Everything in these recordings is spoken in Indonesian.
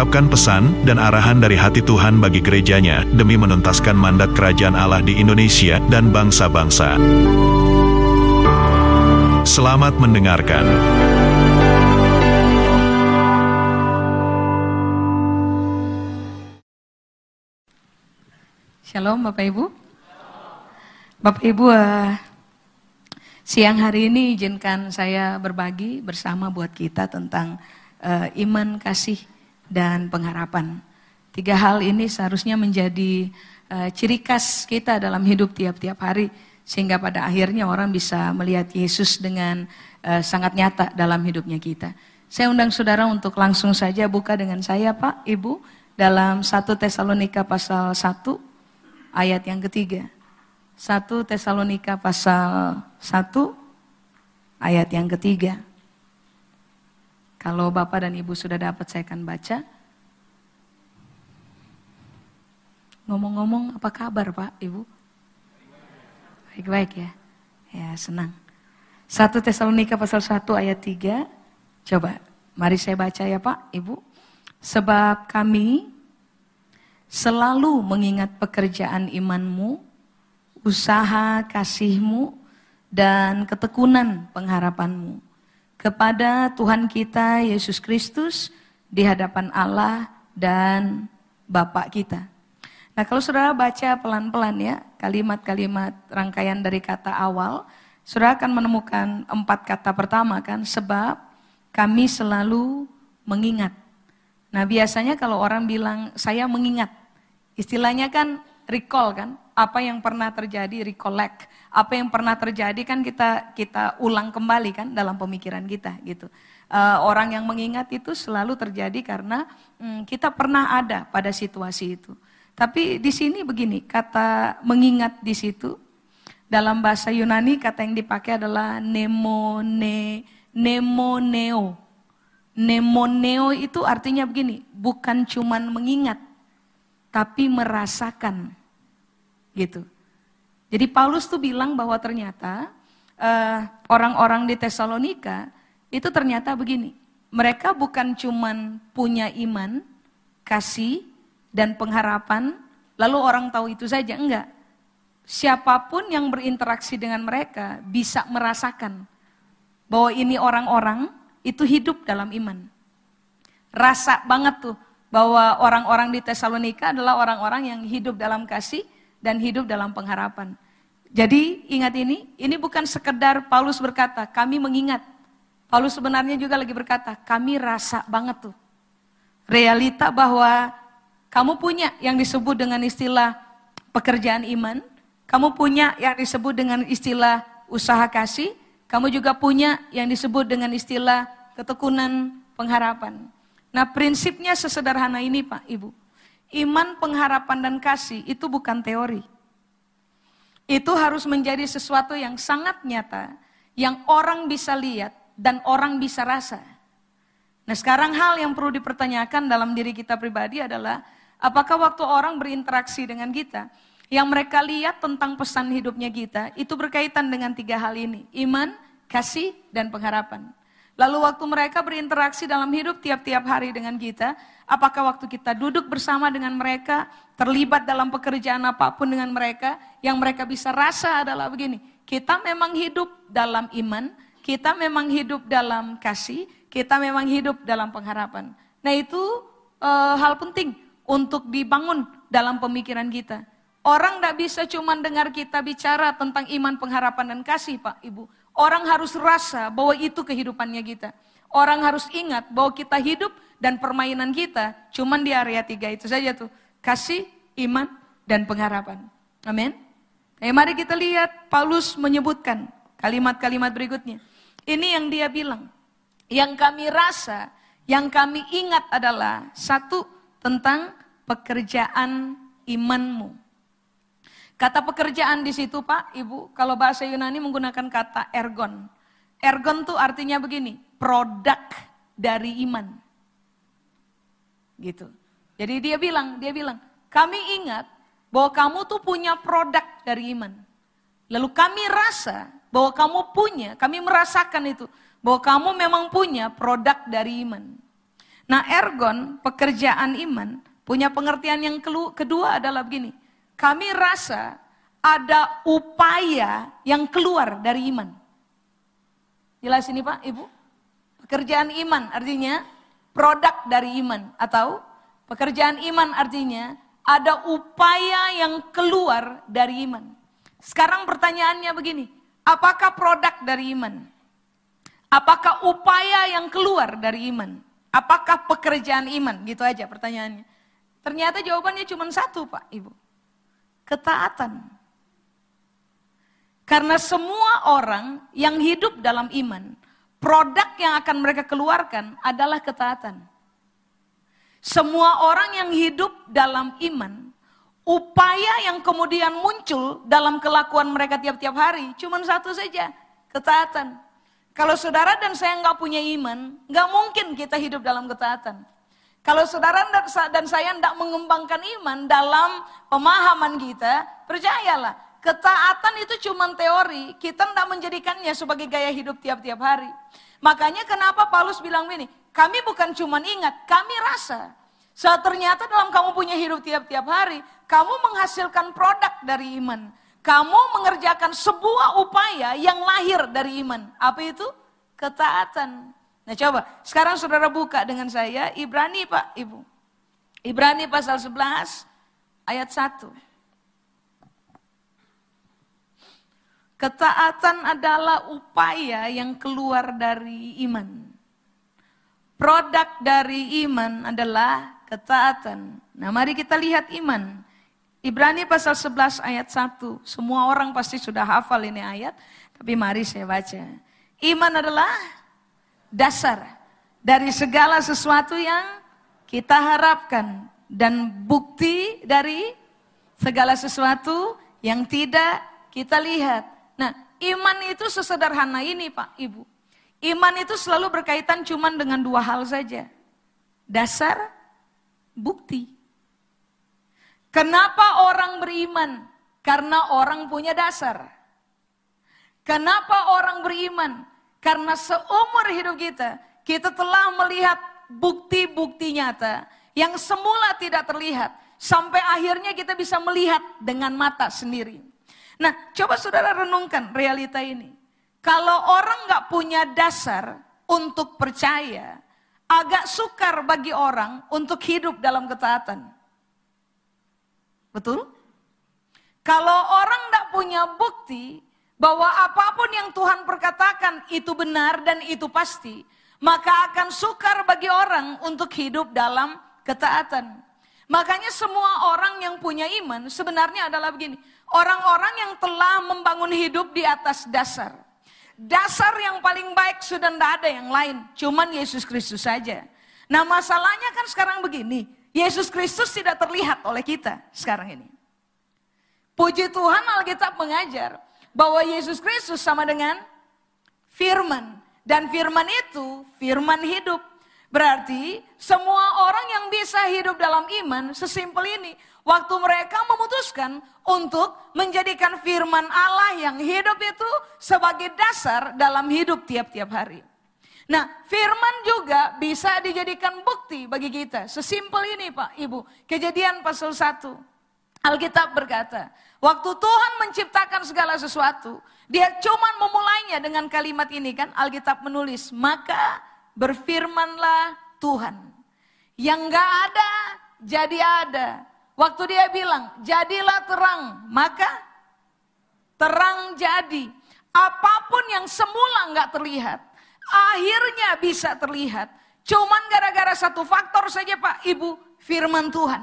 mengungkapkan pesan dan arahan dari hati Tuhan bagi gerejanya demi menuntaskan mandat kerajaan Allah di Indonesia dan bangsa-bangsa. Selamat mendengarkan. Shalom Bapak Ibu. Bapak Ibu, uh, siang hari ini izinkan saya berbagi bersama buat kita tentang uh, iman, kasih, dan pengharapan. Tiga hal ini seharusnya menjadi uh, ciri khas kita dalam hidup tiap-tiap hari, sehingga pada akhirnya orang bisa melihat Yesus dengan uh, sangat nyata dalam hidupnya kita. Saya undang saudara untuk langsung saja buka dengan saya Pak, Ibu, dalam 1 Tesalonika pasal 1 ayat yang ketiga. 1 Tesalonika pasal 1 ayat yang ketiga. Kalau Bapak dan Ibu sudah dapat saya akan baca. Ngomong-ngomong apa kabar Pak, Ibu? Baik-baik ya. Ya, senang. 1 Tesalonika pasal 1 ayat 3. Coba, mari saya baca ya Pak, Ibu. Sebab kami selalu mengingat pekerjaan imanmu, usaha kasihmu, dan ketekunan pengharapanmu kepada Tuhan kita Yesus Kristus di hadapan Allah dan Bapak kita. Nah kalau saudara baca pelan-pelan ya kalimat-kalimat rangkaian dari kata awal, saudara akan menemukan empat kata pertama kan, sebab kami selalu mengingat. Nah biasanya kalau orang bilang saya mengingat, istilahnya kan recall kan, apa yang pernah terjadi recollect, apa yang pernah terjadi kan kita kita ulang kembali kan dalam pemikiran kita gitu. Uh, orang yang mengingat itu selalu terjadi karena um, kita pernah ada pada situasi itu. Tapi di sini begini, kata mengingat di situ dalam bahasa Yunani kata yang dipakai adalah nemone nemoneo. Nemoneo itu artinya begini, bukan cuman mengingat tapi merasakan. Gitu. Jadi Paulus tuh bilang bahwa ternyata eh, orang-orang di Tesalonika itu ternyata begini. Mereka bukan cuman punya iman, kasih, dan pengharapan, lalu orang tahu itu saja. Enggak. Siapa pun yang berinteraksi dengan mereka bisa merasakan bahwa ini orang-orang itu hidup dalam iman. Rasa banget tuh bahwa orang-orang di Tesalonika adalah orang-orang yang hidup dalam kasih, dan hidup dalam pengharapan. Jadi ingat ini, ini bukan sekedar Paulus berkata, kami mengingat. Paulus sebenarnya juga lagi berkata, kami rasa banget tuh. Realita bahwa kamu punya yang disebut dengan istilah pekerjaan iman, kamu punya yang disebut dengan istilah usaha kasih, kamu juga punya yang disebut dengan istilah ketekunan pengharapan. Nah prinsipnya sesederhana ini Pak Ibu. Iman, pengharapan, dan kasih itu bukan teori. Itu harus menjadi sesuatu yang sangat nyata, yang orang bisa lihat dan orang bisa rasa. Nah sekarang hal yang perlu dipertanyakan dalam diri kita pribadi adalah, apakah waktu orang berinteraksi dengan kita, yang mereka lihat tentang pesan hidupnya kita, itu berkaitan dengan tiga hal ini, iman, kasih, dan pengharapan. Lalu waktu mereka berinteraksi dalam hidup tiap-tiap hari dengan kita, apakah waktu kita duduk bersama dengan mereka, terlibat dalam pekerjaan apa pun dengan mereka, yang mereka bisa rasa adalah begini, kita memang hidup dalam iman, kita memang hidup dalam kasih, kita memang hidup dalam pengharapan. Nah itu e, hal penting untuk dibangun dalam pemikiran kita. Orang tidak bisa cuma dengar kita bicara tentang iman, pengharapan, dan kasih Pak Ibu. Orang harus rasa bahwa itu kehidupannya kita. Orang harus ingat bahwa kita hidup dan permainan kita cuman di area tiga itu saja tuh. Kasih, iman, dan pengharapan. Amin. Eh, mari kita lihat Paulus menyebutkan kalimat-kalimat berikutnya. Ini yang dia bilang. Yang kami rasa, yang kami ingat adalah satu tentang pekerjaan imanmu. Kata pekerjaan di situ Pak, Ibu, kalau bahasa Yunani menggunakan kata ergon. Ergon tuh artinya begini, produk dari iman. Gitu. Jadi dia bilang, dia bilang, kami ingat bahwa kamu tuh punya produk dari iman. Lalu kami rasa bahwa kamu punya, kami merasakan itu, bahwa kamu memang punya produk dari iman. Nah ergon, pekerjaan iman, punya pengertian yang kedua adalah begini, kami rasa ada upaya yang keluar dari iman. Jelas ini Pak, Ibu? Pekerjaan iman artinya produk dari iman atau pekerjaan iman artinya ada upaya yang keluar dari iman. Sekarang pertanyaannya begini, apakah produk dari iman? Apakah upaya yang keluar dari iman? Apakah pekerjaan iman? Gitu aja pertanyaannya. Ternyata jawabannya cuma satu Pak Ibu ketaatan. Karena semua orang yang hidup dalam iman, produk yang akan mereka keluarkan adalah ketaatan. Semua orang yang hidup dalam iman, upaya yang kemudian muncul dalam kelakuan mereka tiap-tiap hari, cuma satu saja, ketaatan. Kalau saudara dan saya nggak punya iman, nggak mungkin kita hidup dalam ketaatan. Kalau saudara dan saya tidak mengembangkan iman dalam pemahaman kita, percayalah, ketaatan itu cuma teori, kita tidak menjadikannya sebagai gaya hidup tiap-tiap hari. Makanya kenapa Paulus bilang ini, kami bukan cuma ingat, kami rasa. So, ternyata dalam kamu punya hidup tiap-tiap hari, kamu menghasilkan produk dari iman. Kamu mengerjakan sebuah upaya yang lahir dari iman. Apa itu? Ketaatan. Nah coba, sekarang saudara buka dengan saya Ibrani Pak, Ibu. Ibrani pasal 11 ayat 1. Ketaatan adalah upaya yang keluar dari iman. Produk dari iman adalah ketaatan. Nah mari kita lihat iman. Ibrani pasal 11 ayat 1. Semua orang pasti sudah hafal ini ayat. Tapi mari saya baca. Iman adalah dasar dari segala sesuatu yang kita harapkan dan bukti dari segala sesuatu yang tidak kita lihat. Nah, iman itu sesederhana ini, Pak, Ibu. Iman itu selalu berkaitan cuman dengan dua hal saja. Dasar, bukti. Kenapa orang beriman? Karena orang punya dasar. Kenapa orang beriman? Karena seumur hidup kita, kita telah melihat bukti-bukti nyata yang semula tidak terlihat. Sampai akhirnya kita bisa melihat dengan mata sendiri. Nah, coba saudara renungkan realita ini. Kalau orang nggak punya dasar untuk percaya, agak sukar bagi orang untuk hidup dalam ketaatan. Betul? Kalau orang nggak punya bukti, bahwa apa pun yang Tuhan perkatakan itu benar dan itu pasti, maka akan sukar bagi orang untuk hidup dalam ketaatan. Makanya semua orang yang punya iman sebenarnya adalah begini. Orang-orang yang telah membangun hidup di atas dasar. Dasar yang paling baik sudah tidak ada yang lain. Cuman Yesus Kristus saja. Nah masalahnya kan sekarang begini. Yesus Kristus tidak terlihat oleh kita sekarang ini. Puji Tuhan Alkitab mengajar bahwa Yesus Kristus sama dengan firman. Dan firman itu firman hidup. Berarti semua orang yang bisa hidup dalam iman sesimpel ini. Waktu mereka memutuskan untuk menjadikan firman Allah yang hidup itu sebagai dasar dalam hidup tiap-tiap hari. Nah, firman juga bisa dijadikan bukti bagi kita. Sesimpel ini Pak, Ibu. Kejadian pasal 1. Alkitab berkata, waktu Tuhan menciptakan segala sesuatu, dia cuma memulainya dengan kalimat ini kan, Alkitab menulis, maka berfirmanlah Tuhan. Yang gak ada, jadi ada. Waktu dia bilang, jadilah terang, maka terang jadi. Apa pun yang semula nggak terlihat, akhirnya bisa terlihat. Cuman gara-gara satu faktor saja Pak Ibu, firman Tuhan.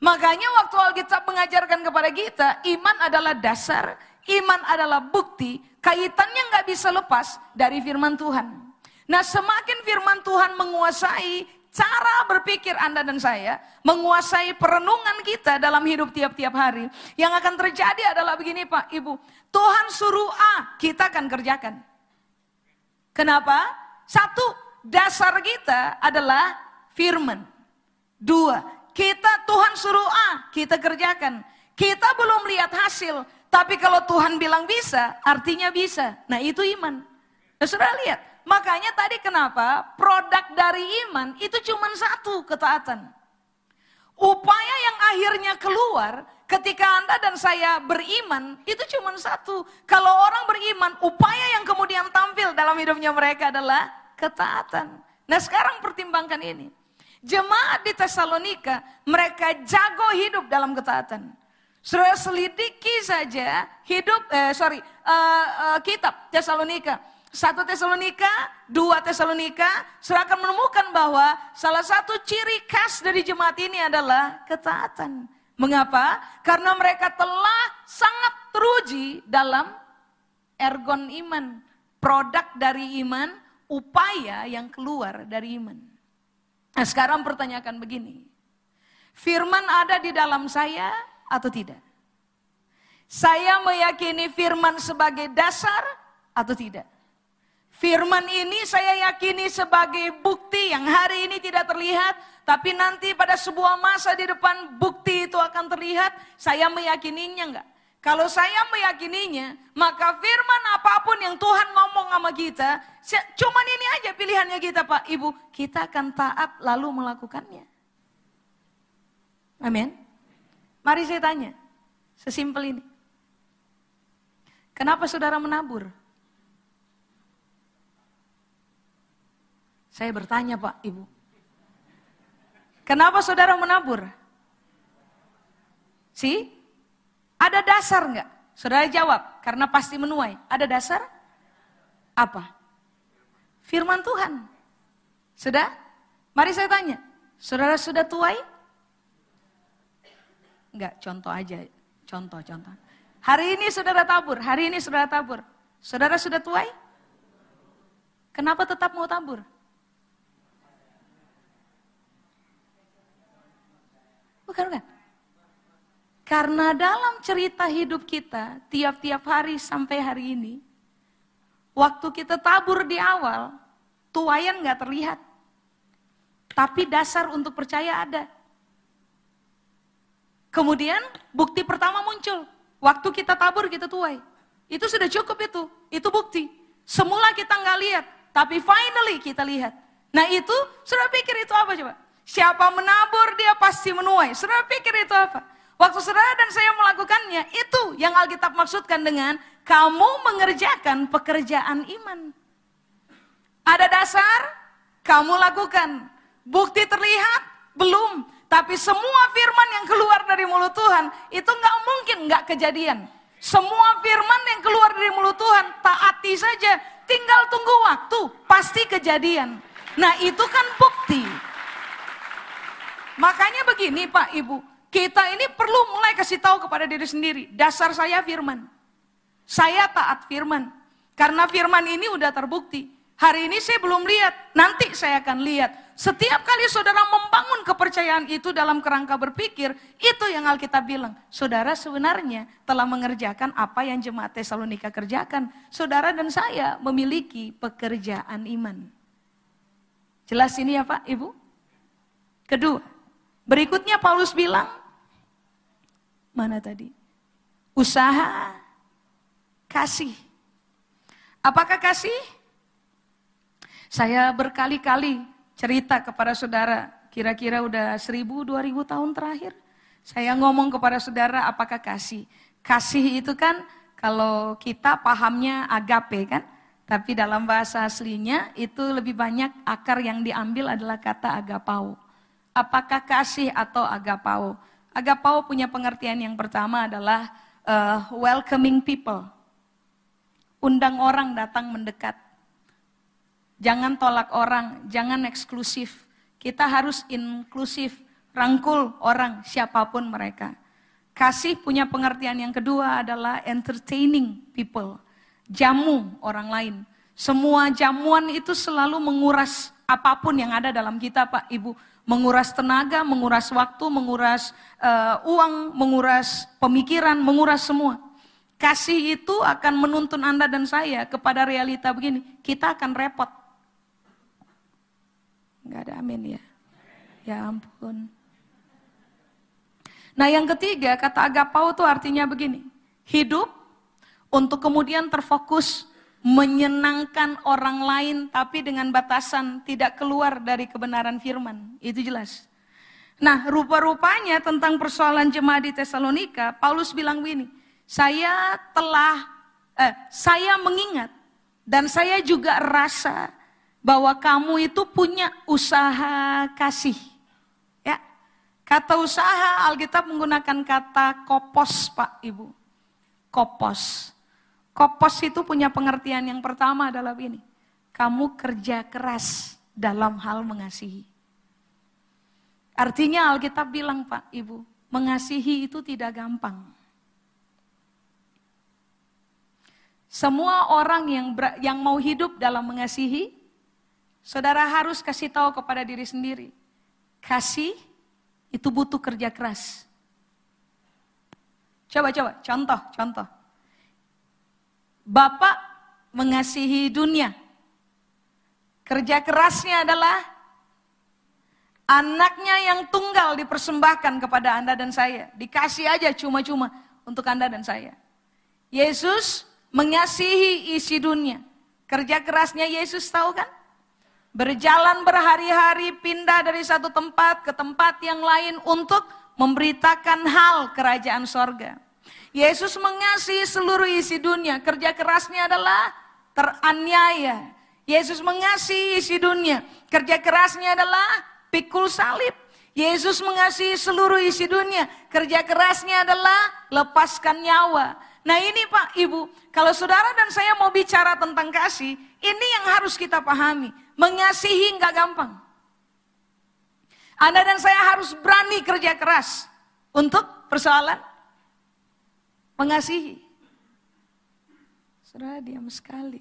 Makanya waktu Alkitab mengajarkan kepada kita, iman adalah dasar, iman adalah bukti, kaitannya nggak bisa lepas dari firman Tuhan. Nah semakin firman Tuhan menguasai cara berpikir Anda dan saya, menguasai perenungan kita dalam hidup tiap-tiap hari. Yang akan terjadi adalah begini Pak, Ibu. Tuhan suruh A, kita akan kerjakan. Kenapa? Satu, dasar kita adalah firman. Dua, kita Tuhan suruh A, kita kerjakan. Kita belum lihat hasil, tapi kalau Tuhan bilang bisa, artinya bisa. Nah itu iman. Nah, sudah lihat, Makanya tadi kenapa produk dari iman itu cuma satu ketaatan. Upaya yang akhirnya keluar ketika Anda dan saya beriman itu cuma satu. Kalau orang beriman, upaya yang kemudian tampil dalam hidupnya mereka adalah ketaatan. Nah sekarang pertimbangkan ini. Jemaat di Tesalonika, mereka jago hidup dalam ketaatan. Saudara selidiki saja hidup, eh, sorry, uh, uh, kitab Tesalonika. Satu Tesalonika, dua Tesalonika, saudara akan menemukan bahwa salah satu ciri khas dari jemaat ini adalah ketaatan. Mengapa? Karena mereka telah sangat teruji dalam ergon iman. Produk dari iman, upaya yang keluar dari iman. Nah sekarang pertanyakan begini. Firman ada di dalam saya atau tidak? Saya meyakini firman sebagai dasar atau tidak? Firman ini saya yakini sebagai bukti yang hari ini tidak terlihat, tapi nanti pada sebuah masa di depan bukti itu akan terlihat. Saya meyakininya enggak? Kalau saya meyakininya, maka firman apa pun yang Tuhan ngomong sama kita, cuman ini aja pilihannya kita Pak Ibu, kita akan taat lalu melakukannya. Amin. Mari saya tanya, sesimpel ini. Kenapa saudara menabur? Saya bertanya Pak, Ibu. Kenapa saudara menabur? Si? Ada dasar enggak? Saudara jawab, karena pasti menuai. Ada dasar? Apa? Firman Tuhan. Sudah? Mari saya tanya, saudara sudah tuai? Enggak, contoh aja. Contoh, contoh. Hari ini saudara tabur, hari ini saudara tabur. Saudara sudah tuai? Kenapa tetap mau tabur? Bukan, bukan. Karena dalam cerita hidup kita, tiap-tiap hari sampai hari ini, waktu kita tabur di awal, tuayan nggak terlihat. Tapi dasar untuk percaya ada. Kemudian bukti pertama muncul. Waktu kita tabur, kita tuai. Itu sudah cukup itu. Itu bukti. Semula kita nggak lihat, tapi finally kita lihat. Nah itu, sudah pikir itu apa coba? Siapa menabur dia pasti menuai. Saudara pikir itu apa? Waktu saudara dan saya melakukannya, itu yang Alkitab maksudkan dengan kamu mengerjakan pekerjaan iman. Ada dasar, kamu lakukan. Bukti terlihat, belum. Tapi semua firman yang keluar dari mulut Tuhan, itu nggak mungkin nggak kejadian. Semua firman yang keluar dari mulut Tuhan, taati saja. Tinggal tunggu waktu, pasti kejadian. Nah itu kan bukti. Makanya begini Pak Ibu, kita ini perlu mulai kasih tahu kepada diri sendiri, dasar saya firman. Saya taat firman. Karena firman ini udah terbukti. Hari ini saya belum lihat, nanti saya akan lihat. Setiap kali saudara membangun kepercayaan itu dalam kerangka berpikir, itu yang Alkitab bilang. Saudara sebenarnya telah mengerjakan apa yang jemaat Tesalonika kerjakan. Saudara dan saya memiliki pekerjaan iman. Jelas ini ya Pak, Ibu? Kedua, Berikutnya Paulus bilang, mana tadi? Usaha, kasih. Apakah kasih? Saya berkali-kali cerita kepada saudara, kira-kira udah seribu, dua ribu tahun terakhir. Saya ngomong kepada saudara, apakah kasih? Kasih itu kan kalau kita pahamnya agape kan, tapi dalam bahasa aslinya itu lebih banyak akar yang diambil adalah kata agapau. Apakah kasih atau agapau? Agapau punya pengertian yang pertama adalah uh, welcoming people. Undang orang datang mendekat. Jangan tolak orang, jangan eksklusif. Kita harus inklusif, rangkul orang siapa pun mereka. Kasih punya pengertian yang kedua adalah entertaining people. Jamu orang lain. Semua jamuan itu selalu menguras apa pun yang ada dalam kita Pak Ibu. Menguras tenaga, menguras waktu, menguras uh, uang, menguras pemikiran, menguras semua. Kasih itu akan menuntun Anda dan saya kepada realita begini. Kita akan repot. Enggak ada amin ya. Ya ampun. Nah yang ketiga kata agapau itu artinya begini. Hidup untuk kemudian terfokus menyenangkan orang lain tapi dengan batasan tidak keluar dari kebenaran firman. Itu jelas. Nah, rupa-rupanya tentang persoalan jemaat di Tesalonika, Paulus bilang begini, saya telah eh, saya mengingat dan saya juga rasa bahwa kamu itu punya usaha kasih. Ya. Kata usaha Alkitab menggunakan kata kopos, Pak Ibu. Kopos. Kopos itu punya pengertian yang pertama adalah ini. Kamu kerja keras dalam hal mengasihi. Artinya Alkitab bilang Pak Ibu, mengasihi itu tidak gampang. Semua orang yang ber, yang mau hidup dalam mengasihi, saudara harus kasih tahu kepada diri sendiri. Kasih itu butuh kerja keras. Coba coba, contoh, contoh. Bapak mengasihi dunia. Kerja kerasnya adalah anaknya yang tunggal dipersembahkan kepada Anda dan saya. Dikasih aja cuma-cuma untuk Anda dan saya. Yesus mengasihi isi dunia. Kerja kerasnya Yesus tahu kan? Berjalan berhari-hari pindah dari satu tempat ke tempat yang lain untuk memberitakan hal kerajaan sorga. Yesus mengasihi seluruh isi dunia. Kerja kerasnya adalah teraniaya. Yesus mengasihi isi dunia. Kerja kerasnya adalah pikul salib. Yesus mengasihi seluruh isi dunia. Kerja kerasnya adalah lepaskan nyawa. Nah ini Pak Ibu, kalau saudara dan saya mau bicara tentang kasih, ini yang harus kita pahami. Mengasihi nggak gampang. Anda dan saya harus berani kerja keras untuk persoalan mengasihi. Saudara diam sekali.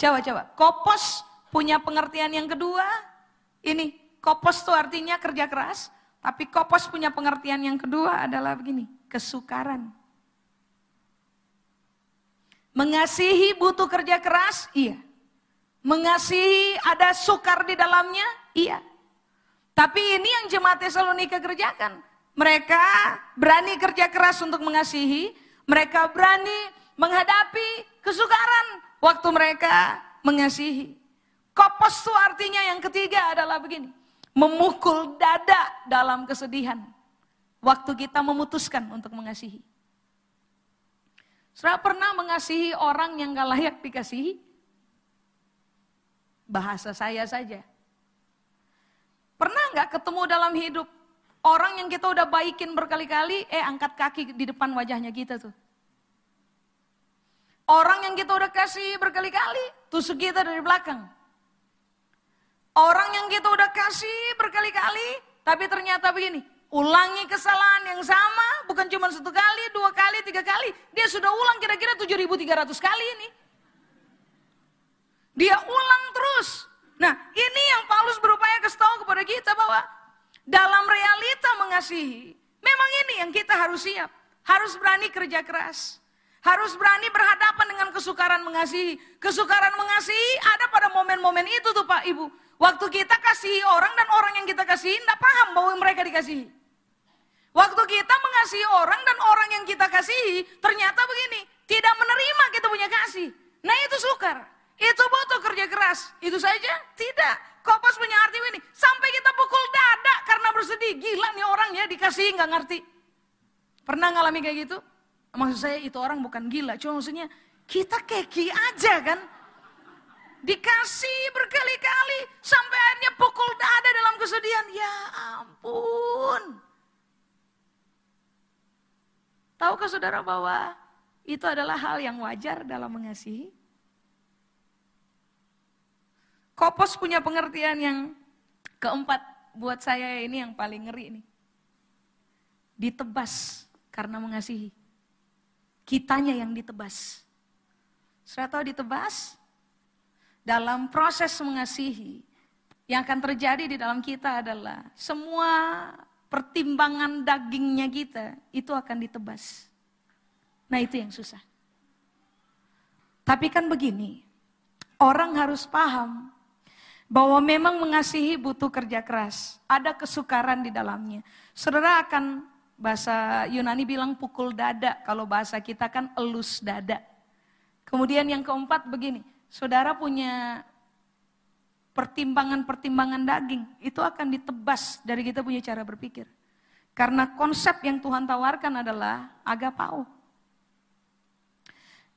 Coba-coba, kopos punya pengertian yang kedua. Ini, kopos itu artinya kerja keras. Tapi kopos punya pengertian yang kedua adalah begini, kesukaran. Mengasihi butuh kerja keras? Iya. Mengasihi ada sukar di dalamnya? Iya. Tapi ini yang jemaat Tesalonika kerjakan. Mereka berani kerja keras untuk mengasihi, mereka berani menghadapi kesukaran waktu mereka mengasihi. Kopos itu artinya yang ketiga adalah begini, memukul dada dalam kesedihan waktu kita memutuskan untuk mengasihi. Saudara pernah mengasihi orang yang gak layak dikasihi? Bahasa saya saja. Pernah nggak ketemu dalam hidup Orang yang kita udah baikin berkali-kali, eh angkat kaki di depan wajahnya kita tuh. Orang yang kita udah kasih berkali-kali, tusuk kita dari belakang. Orang yang kita udah kasih berkali-kali, tapi ternyata begini, ulangi kesalahan yang sama, bukan cuma satu kali, dua kali, tiga kali. Dia sudah ulang kira-kira 7.300 kali ini. Dia ulang terus. Nah ini yang Paulus berupaya kasih kepada kita bahwa dalam realita mengasihi, memang ini yang kita harus siap. Harus berani kerja keras. Harus berani berhadapan dengan kesukaran mengasihi. Kesukaran mengasihi ada pada momen-momen itu tuh Pak Ibu. Waktu kita kasih orang dan orang yang kita kasihi tidak paham bahwa mereka dikasihi. Waktu kita mengasihi orang dan orang yang kita kasihi ternyata begini. Tidak menerima kita punya kasih. Nah itu sukar. Itu butuh kerja keras. Itu saja? Tidak. Kopos punya arti ini. Sampai kita pukul dada karena bersedih. Gila nih orang ya dikasih nggak ngerti. Pernah ngalami kayak gitu? Maksud saya itu orang bukan gila. Cuma maksudnya kita keki aja kan. Dikasih berkali-kali sampai akhirnya pukul dada dalam kesedihan. Ya ampun. Tahukah saudara bahwa itu adalah hal yang wajar dalam mengasihi? Kopos punya pengertian yang keempat buat saya ini yang paling ngeri nih. Ditebas karena mengasihi. Kitanya yang ditebas. Saya tahu ditebas, dalam proses mengasihi, yang akan terjadi di dalam kita adalah semua pertimbangan dagingnya kita itu akan ditebas. Nah itu yang susah. Tapi kan begini, orang harus paham bahwa memang mengasihi butuh kerja keras. Ada kesukaran di dalamnya. Saudara akan bahasa Yunani bilang pukul dada, kalau bahasa kita kan elus dada. Kemudian yang keempat begini, saudara punya pertimbangan-pertimbangan daging, itu akan ditebas dari kita punya cara berpikir. Karena konsep yang Tuhan tawarkan adalah agapau.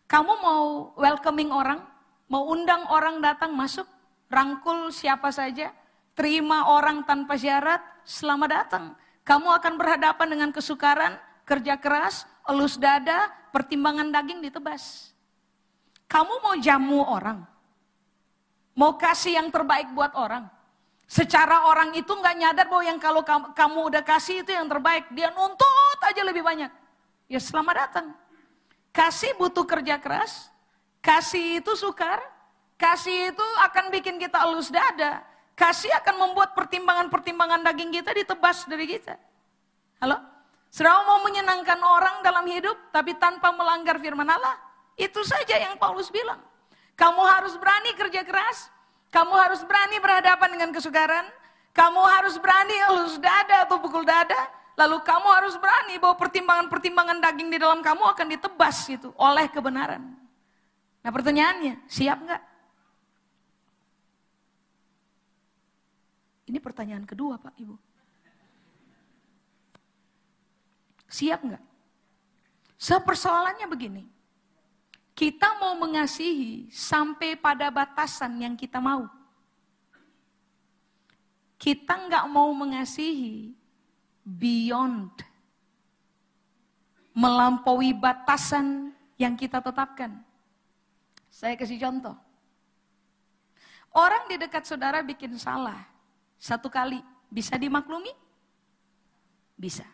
Kamu mau welcoming orang, mau undang orang datang masuk, rangkul siapa saja, terima orang tanpa syarat, selamat datang. Kamu akan berhadapan dengan kesukaran, kerja keras, elus dada, pertimbangan daging ditebas. Kamu mau jamu orang, mau kasih yang terbaik buat orang. Secara orang itu nggak nyadar bahwa yang kalau kamu, udah kasih itu yang terbaik, dia nuntut aja lebih banyak. Ya selamat datang. Kasih butuh kerja keras, kasih itu sukar, Kasih itu akan bikin kita elus dada. Kasih akan membuat pertimbangan-pertimbangan daging kita ditebas dari kita. Halo? Saudara mau menyenangkan orang dalam hidup tapi tanpa melanggar firman Allah? Itu saja yang Paulus bilang. Kamu harus berani kerja keras. Kamu harus berani berhadapan dengan kesukaran. Kamu harus berani elus dada atau pukul dada. Lalu kamu harus berani bahwa pertimbangan-pertimbangan daging di dalam kamu akan ditebas gitu oleh kebenaran. Nah pertanyaannya, siap nggak? Ini pertanyaan kedua Pak Ibu. Siap nggak? Sepersoalannya begini. Kita mau mengasihi sampai pada batasan yang kita mau. Kita nggak mau mengasihi beyond. Melampaui batasan yang kita tetapkan. Saya kasih contoh. Orang di dekat saudara bikin salah satu kali bisa dimaklumi? Bisa.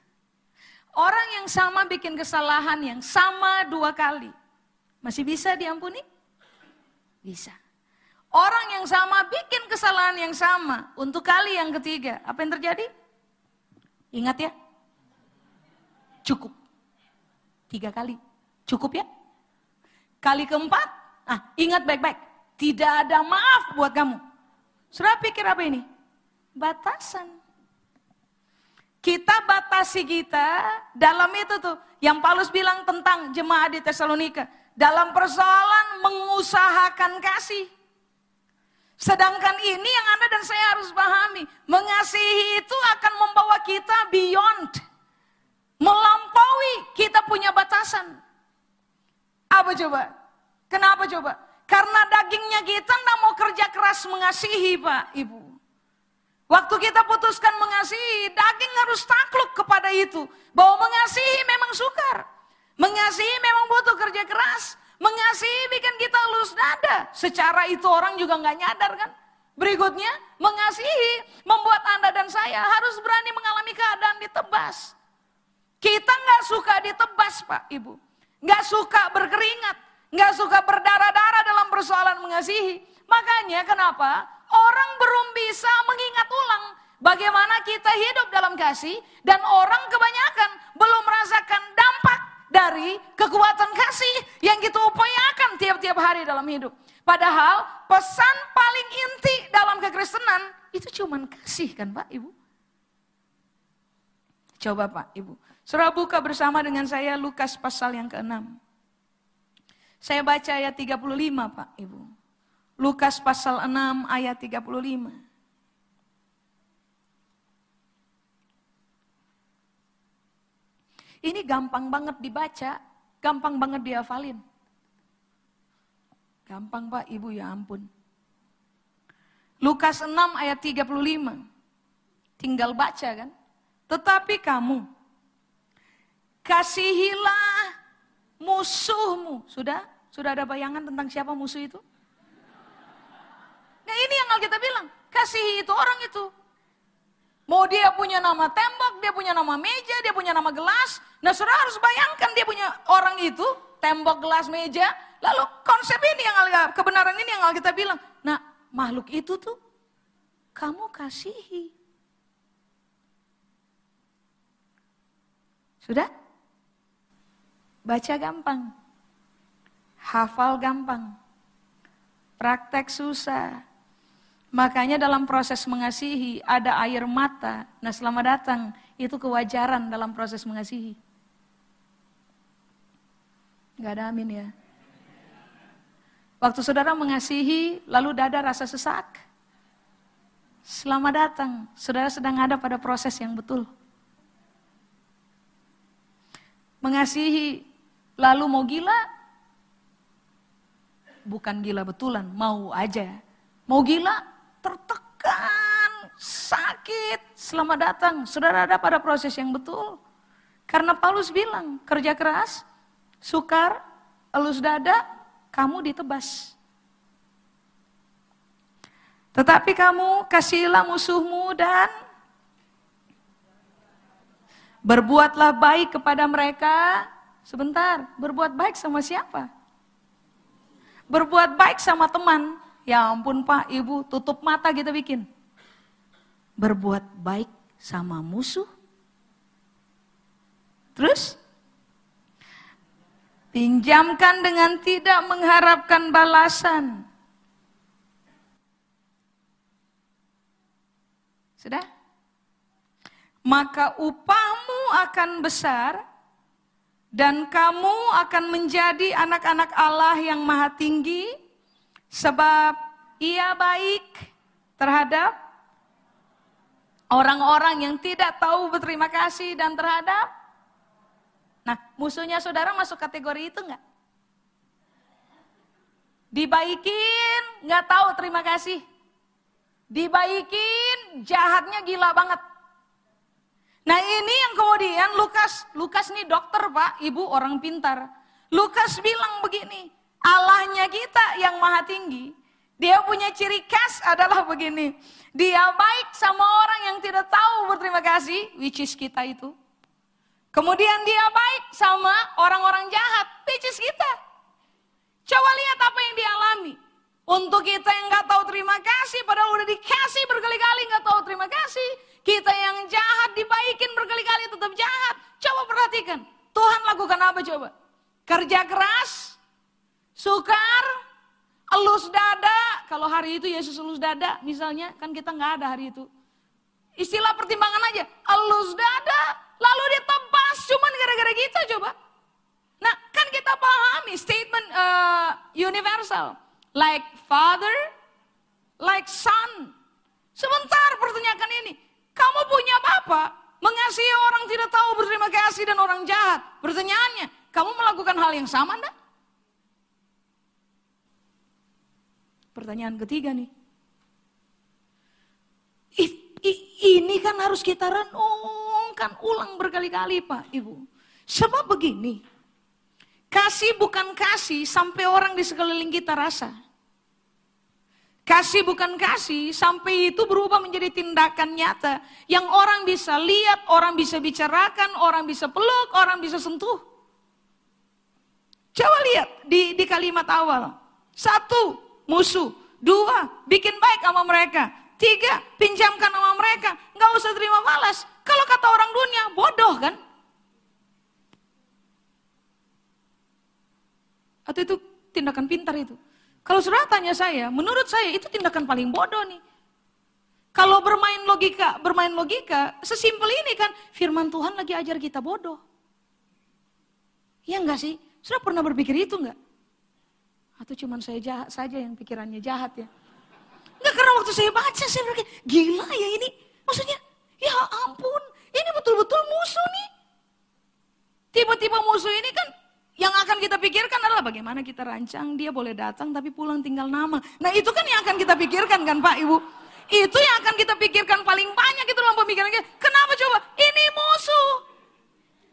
Orang yang sama bikin kesalahan yang sama dua kali, masih bisa diampuni? Bisa. Orang yang sama bikin kesalahan yang sama untuk kali yang ketiga, apa yang terjadi? Ingat ya, cukup. Tiga kali, cukup ya? Kali keempat, ah ingat baik-baik, tidak ada maaf buat kamu. Sudah pikir apa ini? Batasan. Kita batasi kita dalam itu tuh yang Paulus bilang tentang jemaat di Tesalonika. Dalam persoalan mengusahakan kasih. Sedangkan ini yang Anda dan saya harus pahami. Mengasihi itu akan membawa kita beyond. Melampaui kita punya batasan. Apa coba? Kenapa coba? Karena dagingnya kita tidak mau kerja keras mengasihi Pak Ibu. Waktu kita putuskan mengasihi, daging harus takluk kepada itu. Bahwa mengasihi memang sukar. Mengasihi memang butuh kerja keras. Mengasihi bikin kita lulus dada. Secara itu orang juga nggak nyadar kan. Berikutnya, mengasihi membuat Anda dan saya harus berani mengalami keadaan ditebas. Kita nggak suka ditebas Pak Ibu. Nggak suka berkeringat. Nggak suka berdarah-darah dalam persoalan mengasihi. Makanya kenapa orang belum bisa mengingat ulang bagaimana kita hidup dalam kasih dan orang kebanyakan belum merasakan dampak dari kekuatan kasih yang kita upayakan tiap-tiap hari dalam hidup. Padahal pesan paling inti dalam kekristenan itu cuma kasih kan Pak Ibu. Coba Pak Ibu. Surah buka bersama dengan saya Lukas pasal yang ke-6. Saya baca ayat 35 Pak Ibu. Lukas pasal 6 ayat 35. Ini gampang banget dibaca, gampang banget dihafalin. Gampang Pak, Ibu ya ampun. Lukas 6 ayat 35. Tinggal baca kan. Tetapi kamu, kasihilah musuhmu. Sudah? Sudah ada bayangan tentang siapa musuh itu? Nah ini yang Alkitab bilang, kasihi itu orang itu. Mau dia punya nama tembok, dia punya nama meja, dia punya nama gelas. Nah saudara harus bayangkan dia punya orang itu, tembok, gelas, meja. Lalu konsep ini yang kebenaran ini yang Alkitab bilang. Nah makhluk itu tuh kamu kasihi. Sudah? Baca gampang. Hafal gampang. Praktek susah. Makanya dalam proses mengasihi ada air mata. Nah selama datang itu kewajaran dalam proses mengasihi. Gak ada amin ya. Waktu saudara mengasihi lalu dada rasa sesak. Selamat datang, saudara sedang ada pada proses yang betul. Mengasihi lalu mau gila? Bukan gila betulan, mau aja. Mau gila? Tertekan, sakit. Selamat datang, saudara ada pada proses yang betul. Karena Paulus bilang, kerja keras, sukar, elus dada, kamu ditebas. Tetapi kamu kasihilah musuhmu dan Berbuatlah baik kepada mereka. Sebentar, berbuat baik sama siapa? Berbuat baik sama teman. Ya ampun Pak, Ibu, tutup mata kita bikin. Berbuat baik sama musuh. Terus? Pinjamkan dengan tidak mengharapkan balasan. Sudah? maka upahmu akan besar dan kamu akan menjadi anak-anak Allah yang maha tinggi sebab ia baik terhadap orang-orang yang tidak tahu berterima kasih dan terhadap Nah, musuhnya saudara masuk kategori itu enggak? Dibaikin, nggak tahu terima kasih. Dibaikin, jahatnya gila banget. Nah ini yang kemudian Lukas, Lukas nih dokter pak, ibu orang pintar. Lukas bilang begini, Allahnya kita yang maha tinggi, dia punya ciri khas adalah begini. Dia baik sama orang yang tidak tahu berterima kasih, which is kita itu. Kemudian dia baik sama orang-orang jahat, which is kita. Coba lihat apa yang dia alami. Untuk kita yang nggak tahu terima kasih, padahal udah dikasih berkali-kali nggak tahu terima kasih. Kita yang jahat dibaikin berkali-kali tetap jahat. Coba perhatikan, Tuhan lakukan apa coba? Kerja keras, sukar, elus dada. Kalau hari itu Yesus elus dada, misalnya kan kita nggak ada hari itu. Istilah pertimbangan aja, elus dada, lalu ditebas, cuman gara-gara kita coba. Nah kan kita pahami statement uh, universal. Like father, like son. Sebentar pertanyakan ini. Kamu punya bapak, mengasihi orang tidak tahu berterima kasih dan orang jahat. Pertanyaannya, kamu melakukan hal yang sama enggak? Pertanyaan ketiga nih. I, i, ini kan harus kita renungkan ulang berkali-kali Pak Ibu. Sebab begini, Kasih bukan kasih sampai orang di sekeliling kita rasa. Kasih bukan kasih sampai itu berubah menjadi tindakan nyata. Yang orang bisa lihat, orang bisa bicarakan, orang bisa peluk, orang bisa sentuh. Coba lihat di, di kalimat awal. Satu, musuh. Dua, bikin baik sama mereka. Tiga, pinjamkan sama mereka. Nggak usah terima balas. Kalau kata orang dunia, bodoh kan? Atau itu tindakan pintar itu? Kalau saudara tanya saya, menurut saya itu tindakan paling bodoh nih. Kalau bermain logika, bermain logika, sesimpel ini kan firman Tuhan lagi ajar kita bodoh. Iya enggak sih? Sudah pernah berpikir itu enggak? Atau cuma saya jahat saja yang pikirannya jahat ya? Enggak karena waktu saya baca saya berpikir, gila ya ini. Maksudnya, ya ampun, ini betul-betul musuh nih. Tiba-tiba musuh ini kan yang akan kita pikirkan adalah bagaimana kita rancang dia boleh datang tapi pulang tinggal nama. Nah itu kan yang akan kita pikirkan kan Pak Ibu. Itu yang akan kita pikirkan paling banyak itu dalam pemikiran kita. Kenapa coba? Ini musuh.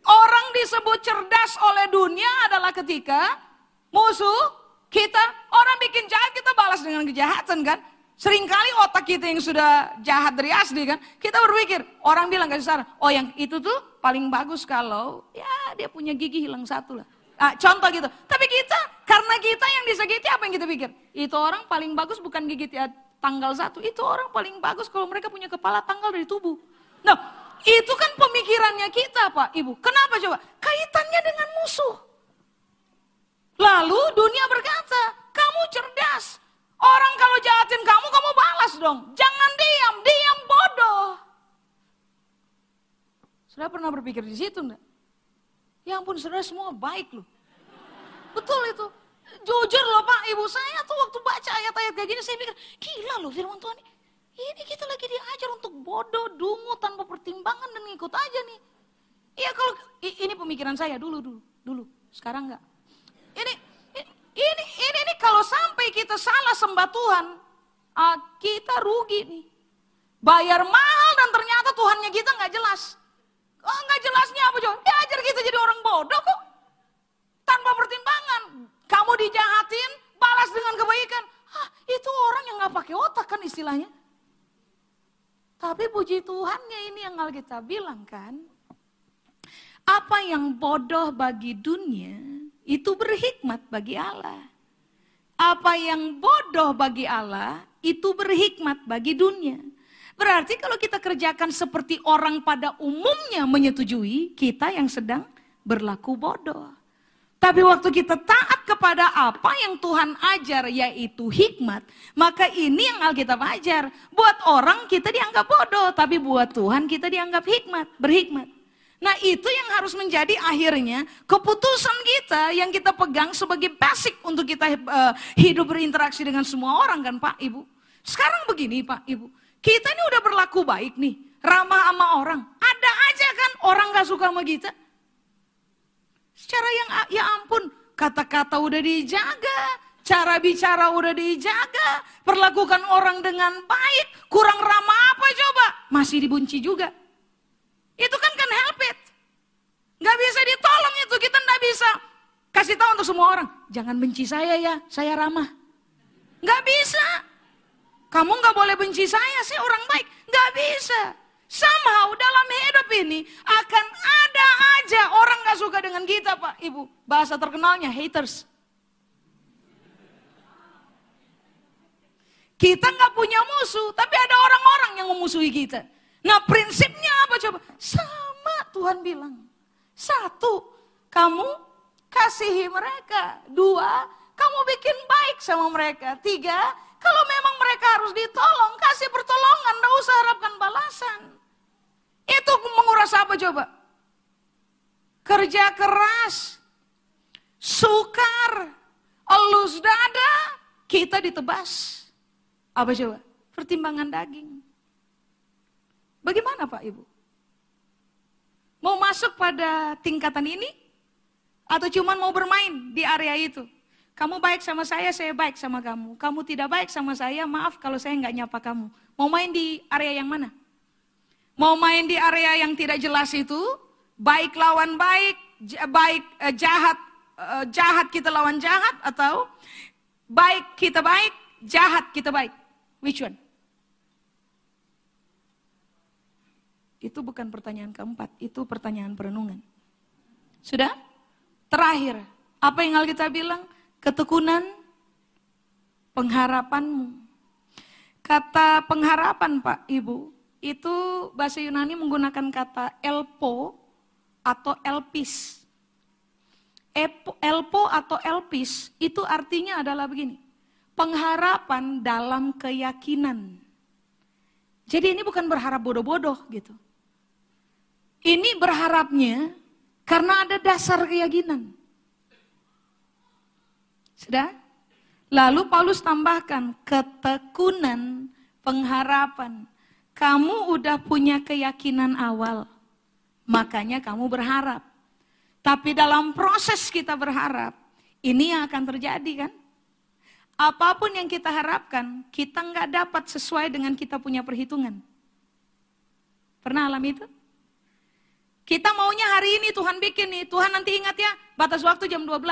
Orang disebut cerdas oleh dunia adalah ketika musuh kita, orang bikin jahat kita balas dengan kejahatan kan. Seringkali otak kita yang sudah jahat dari asli kan, kita berpikir, orang bilang kasih saran, oh yang itu tuh paling bagus kalau ya dia punya gigi hilang satu lah. Nah, contoh gitu. Tapi kita, karena kita yang disakiti apa yang kita pikir? Itu orang paling bagus bukan gigit tanggal satu. Itu orang paling bagus kalau mereka punya kepala tanggal dari tubuh. Nah, itu kan pemikirannya kita Pak Ibu. Kenapa coba? Kaitannya dengan musuh. Lalu dunia berkata, kamu cerdas. Orang kalau jahatin kamu, kamu balas dong. Jangan diam, diam bodoh. Sudah pernah berpikir di situ enggak? Ya ampun, saudara semua baik loh. Betul itu. Jujur loh Pak, Ibu saya tuh waktu baca ayat-ayat kayak gini, saya pikir, gila loh firman Tuhan ini. Ini kita lagi diajar untuk bodoh, dungu, tanpa pertimbangan dan ngikut aja nih. Iya kalau, ini pemikiran saya dulu, dulu, dulu. Sekarang enggak. Ini, ini, ini, ini, kalau sampai kita salah sembah Tuhan, uh, kita rugi nih. Bayar mahal dan ternyata Tuhannya kita nggak jelas. Oh, nggak jelasnya apa coba? Diajar kita jadi orang bodoh kok. Tanpa pertimbangan. Kamu dijahatin, balas dengan kebaikan. Hah, itu orang yang nggak pakai otak kan istilahnya. Tapi puji Tuhannya ini yang Alkitab bilang kan. Apa yang bodoh bagi dunia, itu berhikmat bagi Allah. Apa yang bodoh bagi Allah, itu berhikmat bagi dunia. Berarti kalau kita kerjakan seperti orang pada umumnya menyetujui, kita yang sedang berlaku bodoh. Tapi waktu kita taat kepada apa yang Tuhan ajar yaitu hikmat, maka ini yang Alkitab ajar. Buat orang kita dianggap bodoh, tapi buat Tuhan kita dianggap hikmat, berhikmat. Nah itu yang harus menjadi akhirnya keputusan kita yang kita pegang sebagai basic untuk kita uh, hidup berinteraksi dengan semua orang kan Pak Ibu. Sekarang begini Pak Ibu, kita ini udah berlaku baik nih, ramah sama orang. Ada aja kan orang gak suka sama kita. Secara yang ya ampun, kata-kata udah dijaga, cara bicara udah dijaga, perlakukan orang dengan baik, kurang ramah apa coba? Masih dibunci juga. Itu kan kan help it. Gak bisa ditolong itu, kita gak bisa kasih tahu untuk semua orang. Jangan benci saya ya, saya ramah. Gak bisa. Kamu gak boleh benci saya sih orang baik. Gak bisa. Somehow dalam hidup ini akan ada aja orang gak suka dengan kita Pak Ibu. Bahasa terkenalnya haters. Kita gak punya musuh, tapi ada orang-orang yang memusuhi kita. Nah prinsipnya apa coba? Sama Tuhan bilang. Satu, kamu kasihi mereka. Dua, kamu bikin baik sama mereka. Tiga, kalau memang mereka harus ditolong, kasih pertolongan, gak usah harapkan balasan. Itu menguras apa coba? Kerja keras, sukar, elus dada, kita ditebas. Apa coba? Pertimbangan daging. Bagaimana Pak Ibu? Mau masuk pada tingkatan ini? Atau cuma mau bermain di area itu? Kamu baik sama saya, saya baik sama kamu. Kamu tidak baik sama saya, maaf kalau saya nggak nyapa kamu. Mau main di area yang mana? Mau main di area yang tidak jelas itu, baik lawan baik, baik eh, jahat eh, jahat kita lawan jahat atau baik kita baik, jahat kita baik. Which one? Itu bukan pertanyaan keempat, itu pertanyaan perenungan. Sudah? Terakhir, apa yang Alkitab bilang? Ketekunan pengharapanmu. Kata pengharapan Pak Ibu, itu bahasa Yunani menggunakan kata elpo atau elpis. Elpo atau elpis itu artinya adalah begini, pengharapan dalam keyakinan. Jadi ini bukan berharap bodoh-bodoh gitu. Ini berharapnya karena ada dasar keyakinan. Sudah? Lalu Paulus tambahkan ketekunan pengharapan. Kamu udah punya keyakinan awal, makanya kamu berharap. Tapi dalam proses kita berharap, ini yang akan terjadi kan? Apa pun yang kita harapkan, kita nggak dapat sesuai dengan kita punya perhitungan. Pernah alami itu? Kita maunya hari ini Tuhan bikin nih, Tuhan nanti ingat ya, batas waktu jam 12.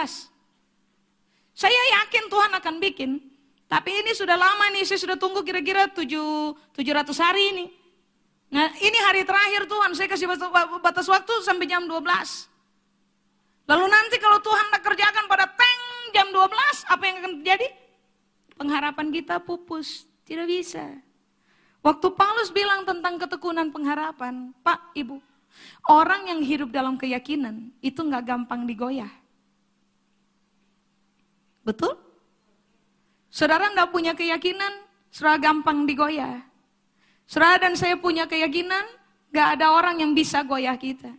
Saya yakin Tuhan akan bikin, tapi ini sudah lama nih, saya sudah tunggu kira-kira 7, 700 hari ini. Nah ini hari terakhir Tuhan, saya kasih batas waktu sampai jam 12. Lalu nanti kalau Tuhan tak kerjakan pada teng jam 12, apa yang akan terjadi? Pengharapan kita pupus. Tidak bisa. Waktu Paulus bilang tentang ketekunan pengharapan, Pak, Ibu, orang yang hidup dalam keyakinan itu nggak gampang digoyah. Betul? Saudara nggak punya keyakinan, saudara gampang digoyah. Saudara dan saya punya keyakinan, nggak ada orang yang bisa goyah kita.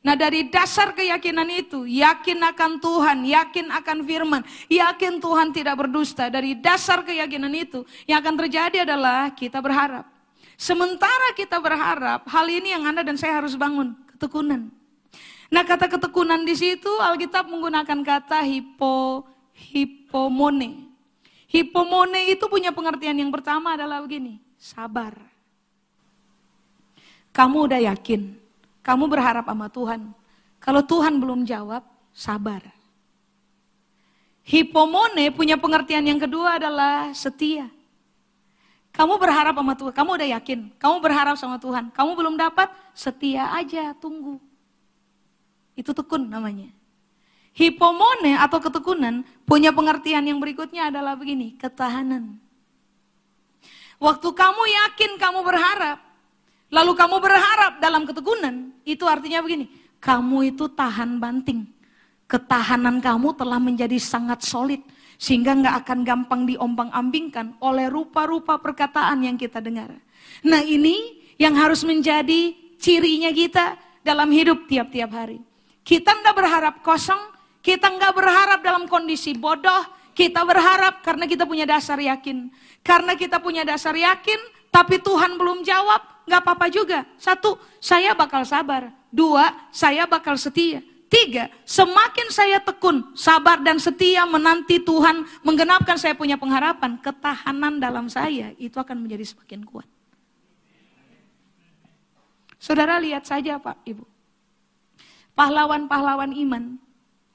Nah dari dasar keyakinan itu, yakin akan Tuhan, yakin akan firman, yakin Tuhan tidak berdusta. Dari dasar keyakinan itu, yang akan terjadi adalah kita berharap. Sementara kita berharap, hal ini yang Anda dan saya harus bangun, ketekunan. Nah kata ketekunan di situ, Alkitab menggunakan kata hipo, hipomone. Hipomone itu punya pengertian yang pertama adalah begini, sabar. Kamu udah yakin, kamu berharap sama Tuhan. Kalau Tuhan belum jawab, sabar. Hipomone punya pengertian yang kedua adalah setia. Kamu berharap sama Tuhan, kamu udah yakin, kamu berharap sama Tuhan, kamu belum dapat, setia aja, tunggu. Itu tekun namanya. Hipomone atau ketekunan punya pengertian yang berikutnya adalah begini, ketahanan. Waktu kamu yakin kamu berharap, lalu kamu berharap dalam ketekunan, itu artinya begini, kamu itu tahan banting. Ketahanan kamu telah menjadi sangat solid, sehingga nggak akan gampang diombang-ambingkan oleh rupa-rupa perkataan yang kita dengar. Nah ini yang harus menjadi cirinya kita dalam hidup tiap-tiap hari. Kita nggak berharap kosong, kita nggak berharap dalam kondisi bodoh, kita berharap karena kita punya dasar yakin. Karena kita punya dasar yakin, tapi Tuhan belum jawab, nggak apa-apa juga. Satu, saya bakal sabar. Dua, saya bakal setia. Tiga, semakin saya tekun, sabar dan setia menanti Tuhan menggenapkan saya punya pengharapan, ketahanan dalam saya itu akan menjadi semakin kuat. Saudara lihat saja Pak, Ibu. Pahlawan-pahlawan iman,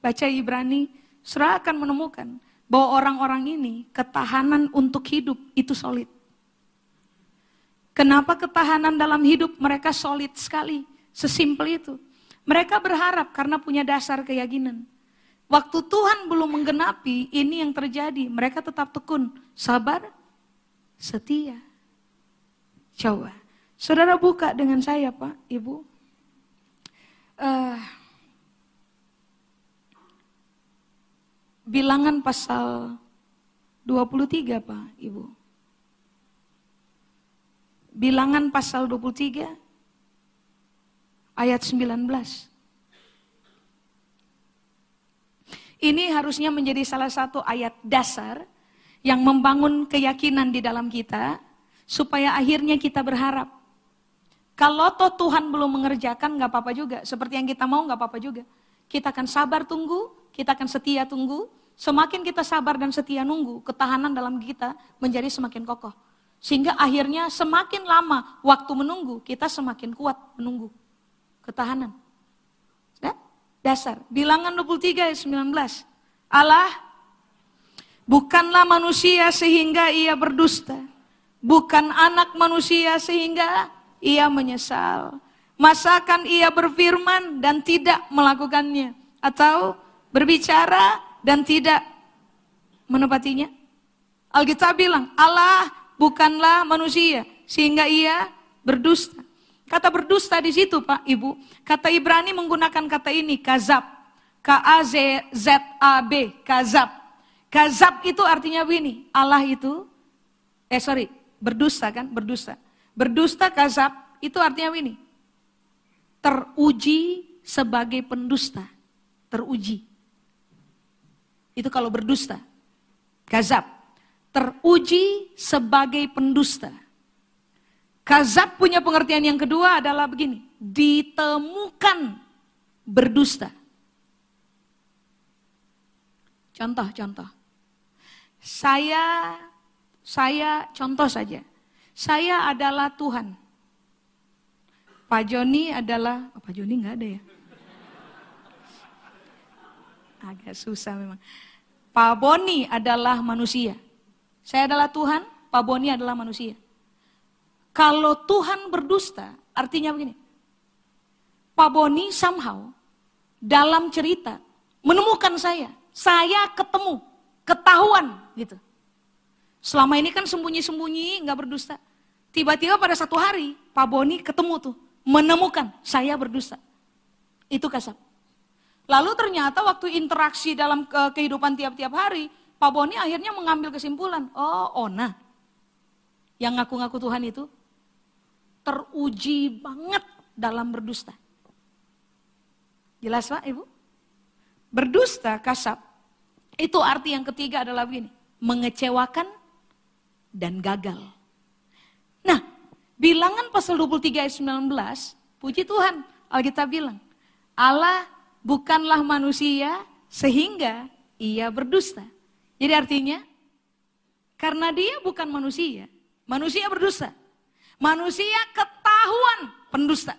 baca Ibrani, saudara akan menemukan bahwa orang-orang ini ketahanan untuk hidup itu solid. Kenapa ketahanan dalam hidup mereka solid sekali? Sesimpel itu. Mereka berharap karena punya dasar keyakinan. Waktu Tuhan belum menggenapi, ini yang terjadi. Mereka tetap tekun, sabar, setia. Coba, saudara buka dengan saya Pak, Ibu. Uh, bilangan pasal 23 Pak, Ibu. Bilangan pasal 23 ayat 19. Ini harusnya menjadi salah satu ayat dasar yang membangun keyakinan di dalam kita supaya akhirnya kita berharap. Kalau toh Tuhan belum mengerjakan nggak apa-apa juga, seperti yang kita mau nggak apa-apa juga. Kita akan sabar tunggu, kita akan setia tunggu. Semakin kita sabar dan setia nunggu, ketahanan dalam kita menjadi semakin kokoh. Sehingga akhirnya semakin lama waktu menunggu, kita semakin kuat menunggu ketahanan. Ya? Dasar. Bilangan 23 ayat 19. Allah bukanlah manusia sehingga ia berdusta. Bukan anak manusia sehingga ia menyesal. Masakan ia berfirman dan tidak melakukannya. Atau berbicara dan tidak menepatinya. Alkitab bilang Allah bukanlah manusia sehingga ia berdusta. Kata berdusta di situ Pak Ibu. Kata Ibrani menggunakan kata ini kazab. K-A-Z-Z-A-B. Kazab. Kazab itu artinya begini. Allah itu, eh sorry, berdusta kan, berdusta. Berdusta kazab itu artinya begini. Teruji sebagai pendusta. Teruji. Itu kalau berdusta. Kazab. Teruji sebagai pendusta. Kazab punya pengertian yang kedua adalah begini, ditemukan berdusta. Contoh-contoh. Saya saya contoh saja. Saya adalah Tuhan. Pak Joni adalah, oh, Pak Joni nggak ada ya? Agak susah memang. Pak Boni adalah manusia. Saya adalah Tuhan, Pak Boni adalah manusia. Kalau Tuhan berdusta, artinya begini. Pak Boni somehow dalam cerita menemukan saya. Saya ketemu, ketahuan gitu. Selama ini kan sembunyi-sembunyi, nggak berdusta. Tiba-tiba pada satu hari, Pak Boni ketemu tuh, menemukan saya berdusta. Itu kasap. Lalu ternyata waktu interaksi dalam kehidupan tiap-tiap hari, Pak Boni akhirnya mengambil kesimpulan, oh Ona, yang ngaku-ngaku Tuhan itu teruji banget dalam berdusta. Jelas Pak Ibu? Berdusta, kasap, itu arti yang ketiga adalah begini, mengecewakan dan gagal. Nah, bilangan pasal 23 ayat 19, puji Tuhan, Alkitab bilang, Allah bukanlah manusia sehingga ia berdusta. Jadi artinya, karena dia bukan manusia, manusia berdusta. Manusia ketahuan pendusta.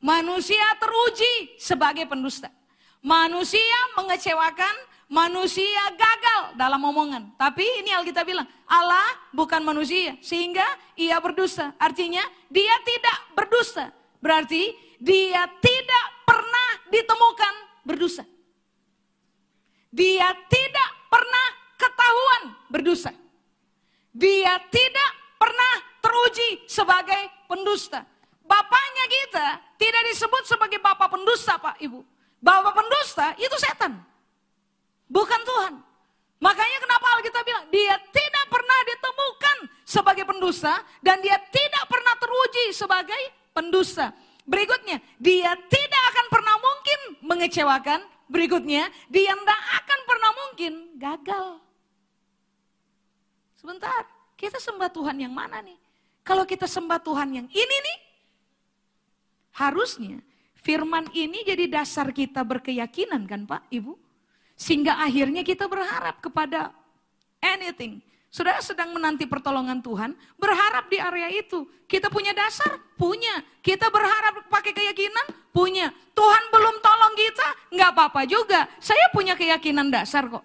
Manusia teruji sebagai pendusta. Manusia mengecewakan, manusia gagal dalam omongan. Tapi ini Alkitab bilang, Allah bukan manusia sehingga ia berdusta. Artinya dia tidak berdusta. Berarti dia tidak pernah ditemukan berdusta. Dia tidak pernah ketahuan berdusta. Dia tidak pernah teruji sebagai pendusta. Bapaknya kita tidak disebut sebagai bapak pendusta Pak Ibu. Bapak pendusta itu setan. Bukan Tuhan. Makanya kenapa Alkitab bilang dia tidak pernah ditemukan sebagai pendusta dan dia tidak pernah teruji sebagai pendusta. Berikutnya, dia tidak akan pernah mungkin mengecewakan. Berikutnya, dia tidak akan pernah mungkin gagal. Sebentar, kita sembah Tuhan yang mana nih? Kalau kita sembah Tuhan yang ini nih, Harusnya firman ini jadi dasar kita berkeyakinan kan Pak, Ibu? Sehingga akhirnya kita berharap kepada anything. Saudara sedang menanti pertolongan Tuhan, berharap di area itu. Kita punya dasar? Punya. Kita berharap pakai keyakinan? Punya. Tuhan belum tolong kita? Nggak apa-apa juga. Saya punya keyakinan dasar kok.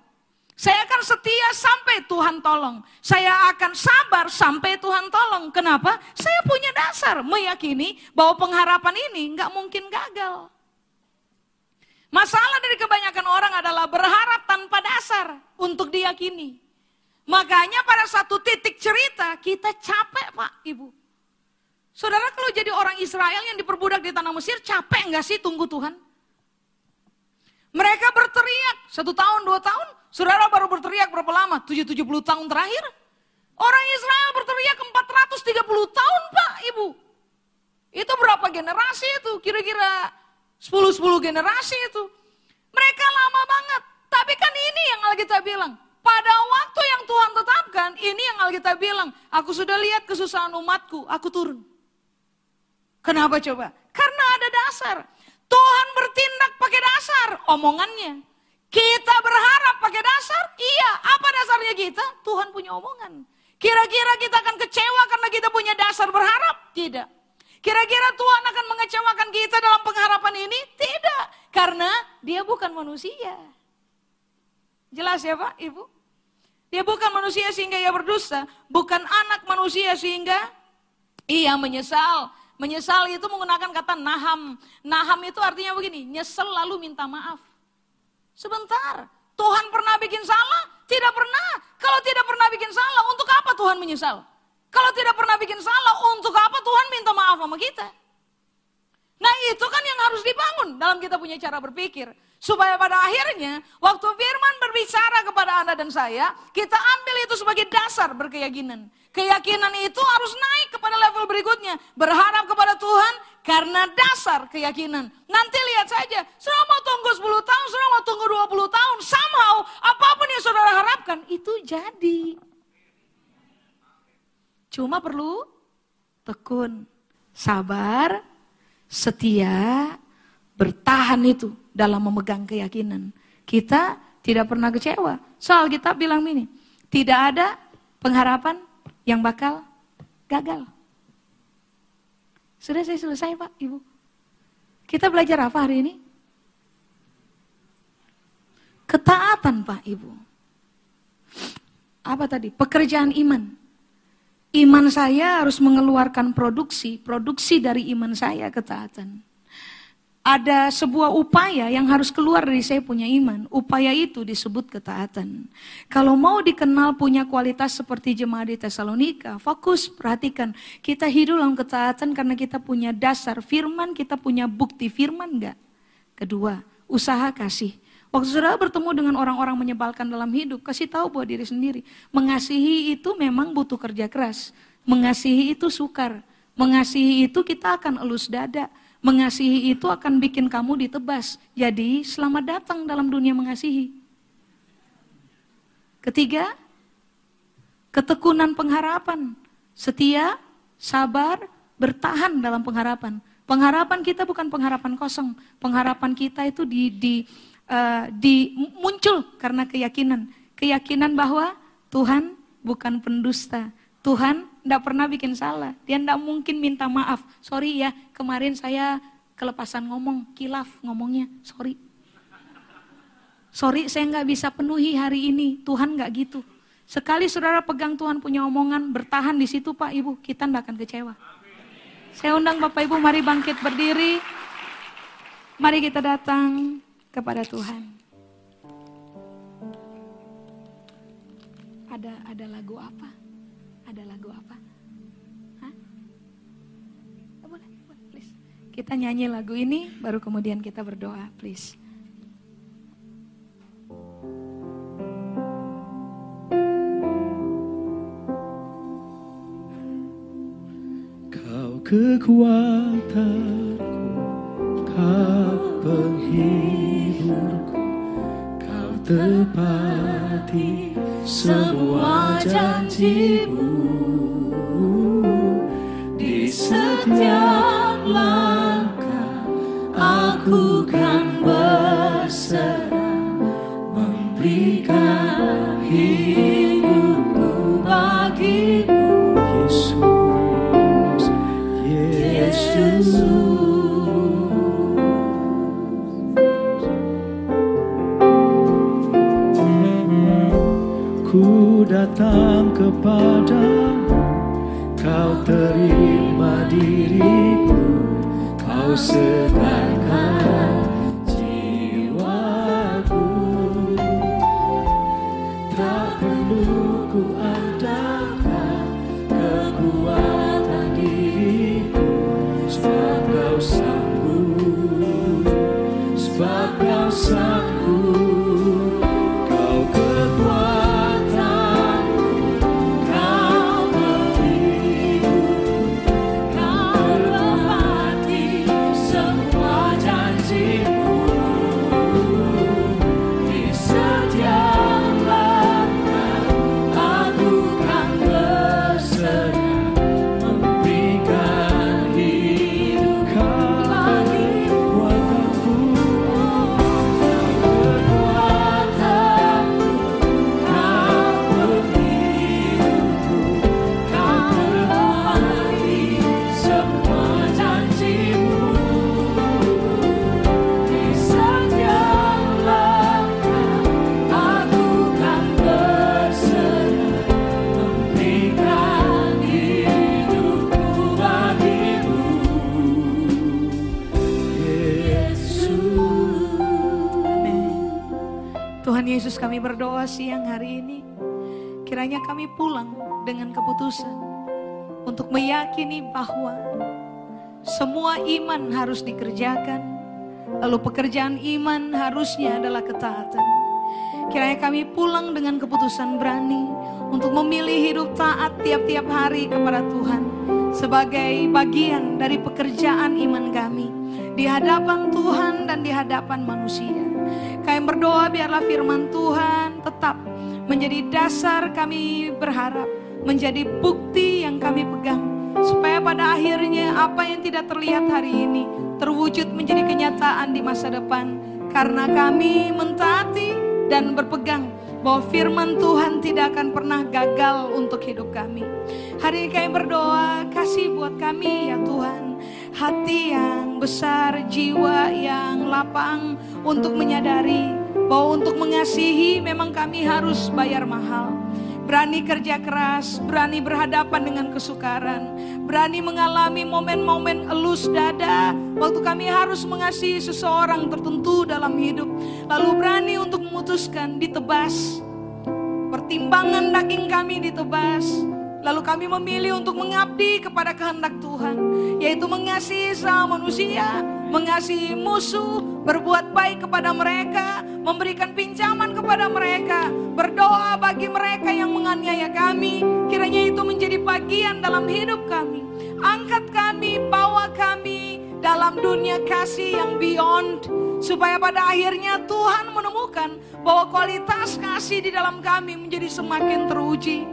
Saya akan setia sampai Tuhan tolong. Saya akan sabar sampai Tuhan tolong. Kenapa? Saya punya dasar meyakini bahwa pengharapan ini nggak mungkin gagal. Masalah dari kebanyakan orang adalah berharap tanpa dasar untuk diyakini. Makanya pada satu titik cerita kita capek pak ibu. Saudara kalau jadi orang Israel yang diperbudak di tanah Mesir capek nggak sih tunggu Tuhan? Mereka berteriak satu tahun, dua tahun, Saudara baru berteriak berapa lama? 7-70 tahun terakhir? Orang Israel berteriak 430 tahun Pak Ibu. Itu berapa generasi itu? Kira-kira 10-10 generasi itu. Mereka lama banget. Tapi kan ini yang Alkitab bilang. Pada waktu yang Tuhan tetapkan, ini yang Alkitab bilang. Aku sudah lihat kesusahan umatku, aku turun. Kenapa coba? Karena ada dasar. Tuhan bertindak pakai dasar omongannya. Kita berharap pakai dasar? Iya. Apa dasarnya kita? Tuhan punya omongan. Kira-kira kita akan kecewa karena kita punya dasar berharap? Tidak. Kira-kira Tuhan akan mengecewakan kita dalam pengharapan ini? Tidak. Karena dia bukan manusia. Jelas ya Pak, Ibu? Dia bukan manusia sehingga ia berdosa. Bukan anak manusia sehingga ia menyesal. Menyesal itu menggunakan kata naham. Naham itu artinya begini, nyesel lalu minta maaf. Sebentar, Tuhan pernah bikin salah? Tidak pernah. Kalau tidak pernah bikin salah, untuk apa Tuhan menyesal? Kalau tidak pernah bikin salah, untuk apa Tuhan minta maaf sama kita? Nah itu kan yang harus dibangun dalam kita punya cara berpikir. Supaya pada akhirnya waktu firman berbicara kepada Anda dan saya, kita ambil itu sebagai dasar berkeyakinan. Keyakinan itu harus naik kepada level berikutnya. Berharap kepada Tuhan karena dasar keyakinan. Nanti lihat saja, saudara mau tunggu 10 tahun, saudara mau tunggu 20 tahun, somehow apa pun yang saudara harapkan itu jadi. Cuma perlu tekun, sabar, setia, bertahan itu dalam memegang keyakinan. Kita tidak pernah kecewa. Soal kita bilang ini, tidak ada pengharapan yang bakal gagal. Sudah saya selesai Pak, Ibu. Kita belajar apa hari ini? Ketaatan Pak, Ibu. Apa tadi? Pekerjaan iman. Iman saya harus mengeluarkan produksi, produksi dari iman saya ketaatan. Ada sebuah upaya yang harus keluar dari saya punya iman. Upaya itu disebut ketaatan. Kalau mau dikenal punya kualitas seperti jemaat di Tesalonika, fokus perhatikan. Kita hidup dalam ketaatan karena kita punya dasar firman, kita punya bukti firman enggak? Kedua, usaha kasih. Waktu saudara bertemu dengan orang-orang menyebalkan dalam hidup, kasih tahu buat diri sendiri. Mengasihi itu memang butuh kerja keras. Mengasihi itu sukar. Mengasihi itu kita akan elus dada. Mengasihi itu akan bikin kamu ditebas. Jadi selamat datang dalam dunia mengasihi. Ketiga, ketekunan pengharapan. Setia, sabar, bertahan dalam pengharapan. Pengharapan kita bukan pengharapan kosong. Pengharapan kita itu di, di, uh, di muncul karena keyakinan. Keyakinan bahwa Tuhan bukan pendusta. Tuhan tidak pernah bikin salah. Dia tidak mungkin minta maaf. Sorry ya, kemarin saya kelepasan ngomong, kilaf ngomongnya. Sorry. Sorry, saya nggak bisa penuhi hari ini. Tuhan nggak gitu. Sekali saudara pegang Tuhan punya omongan, bertahan di situ Pak Ibu, kita tidak akan kecewa. Saya undang Bapak Ibu, mari bangkit berdiri. Mari kita datang kepada Tuhan. Ada ada lagu apa? Ada lagu apa? Kita nyanyi lagu ini, baru kemudian kita berdoa, please. Kau kekuatanku, kau penghiburku, kau tepati semua janjimu di setiap langkah aku kan berserah memberikan hidupku bagimu Yesus Yesus. Ku datang kepadamu Kau terima diriku. Kau segarkan siang hari ini. Kiranya kami pulang dengan keputusan untuk meyakini bahwa semua iman harus dikerjakan. Lalu pekerjaan iman harusnya adalah ketaatan. Kiranya kami pulang dengan keputusan berani untuk memilih hidup taat tiap-tiap hari kepada Tuhan sebagai bagian dari pekerjaan iman kami di hadapan Tuhan dan di hadapan manusia. Kami berdoa biarlah firman Tuhan tetap menjadi dasar kami berharap, menjadi bukti yang kami pegang supaya pada akhirnya apa yang tidak terlihat hari ini terwujud menjadi kenyataan di masa depan karena kami mentaati dan berpegang bahwa firman Tuhan tidak akan pernah gagal untuk hidup kami. Hari ini kami berdoa, kasih buat kami ya Tuhan. Hati yang besar, jiwa yang lapang untuk menyadari bahwa untuk mengasihi memang kami harus bayar mahal. berani kerja keras, berani berhadapan dengan kesukaran, berani mengalami momen-momen elus dada waktu kami harus mengasihi seseorang tertentu dalam hidup, lalu berani untuk memutuskan ditebas. Pertimbangan daging kami ditebas, Lalu kami memilih untuk mengabdi kepada kehendak Tuhan, yaitu mengasihi sama manusia, mengasihi musuh, berbuat baik kepada mereka, memberikan pinjaman kepada mereka, berdoa bagi mereka yang menganiaya kami. Kiranya itu menjadi bagian dalam hidup kami. Angkat kami, bawa kami dalam dunia kasih yang beyond supaya pada akhirnya Tuhan menemukan bahwa kualitas kasih di dalam kami menjadi semakin teruji.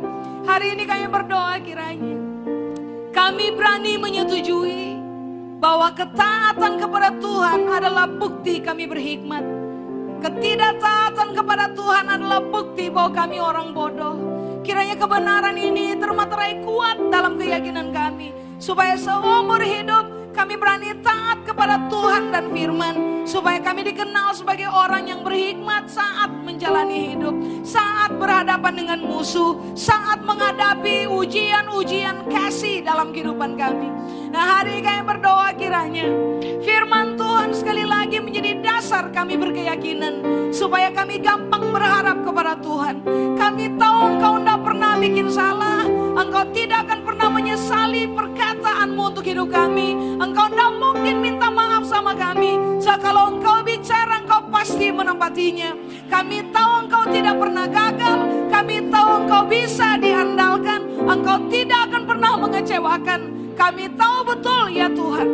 Hari ini kami berdoa kiranya kami berani menyetujui bahwa ketaatan kepada Tuhan adalah bukti kami berhikmat. Ketidaktaatan kepada Tuhan adalah bukti bahwa kami orang bodoh. Kiranya kebenaran ini termaterai kuat dalam keyakinan kami. Supaya seumur hidup kami berani taat kepada Tuhan dan firman. Supaya kami dikenal sebagai orang yang berhikmat saat menjalani hidup. Saat berhadapan dengan musuh. Saat menghadapi ujian-ujian kasih dalam kehidupan kami. Nah hari ini kami berdoa kiranya firman Tuhan sekali lagi menjadi dasar kami berkeyakinan. Supaya kami gampang berharap kepada Tuhan. Kami tahu engkau tidak pernah bikin salah. Engkau tidak akan pernah menyesali perkataanmu untuk hidup kami. Engkau tidak mungkin minta maaf sama kami. So, kalau engkau bicara, engkau pasti menempatinya. Kami tahu engkau tidak pernah gagal. Kami tahu engkau bisa diandalkan. Engkau tidak akan pernah mengecewakan. Kami tahu betul ya Tuhan.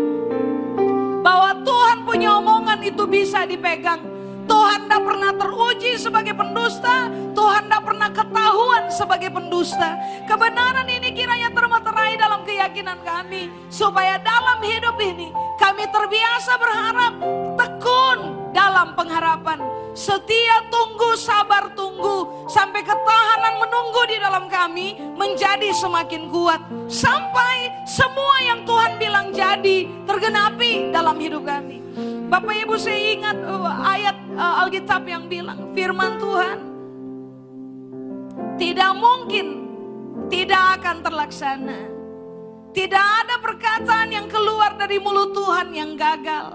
Bahwa Tuhan punya omongan itu bisa dipegang. Tuhan tidak pernah teruji sebagai pendusta. Tuhan tidak pernah ketahuan sebagai pendusta. Kebenaran ini kiranya termaterai dalam keyakinan kami. Supaya dalam hidup ini kami terbiasa berharap tekun dalam pengharapan. Setia tunggu, sabar tunggu. Sampai ketahanan menunggu di dalam kami menjadi semakin kuat. Sampai semua yang Tuhan bilang jadi tergenapi dalam hidup kami. Bapak Ibu saya ingat uh, ayat uh, Alkitab yang bilang firman Tuhan tidak mungkin tidak akan terlaksana. Tidak ada perkataan yang keluar dari mulut Tuhan yang gagal.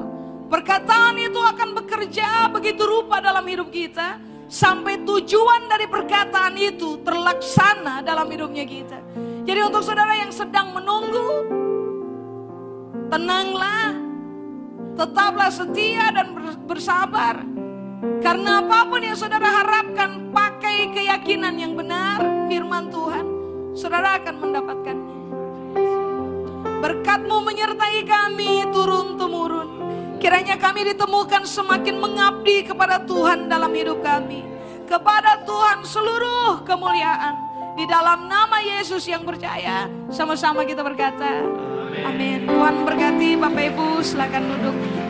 Perkataan itu akan bekerja begitu rupa dalam hidup kita sampai tujuan dari perkataan itu terlaksana dalam hidupnya kita. Jadi untuk saudara yang sedang menunggu, tenanglah, tetaplah setia dan bersabar. Karena apa pun yang saudara harapkan, pakai keyakinan yang benar, firman Tuhan, saudara akan mendapatkannya. Berkatmu menyertai kami turun-temurun. Kiranya kami ditemukan semakin mengabdi kepada Tuhan dalam hidup kami. Kepada Tuhan seluruh kemuliaan. Di dalam nama Yesus yang percaya, sama-sama kita berkata, Amin. Tuhan berkati Bapak Ibu, silakan duduk.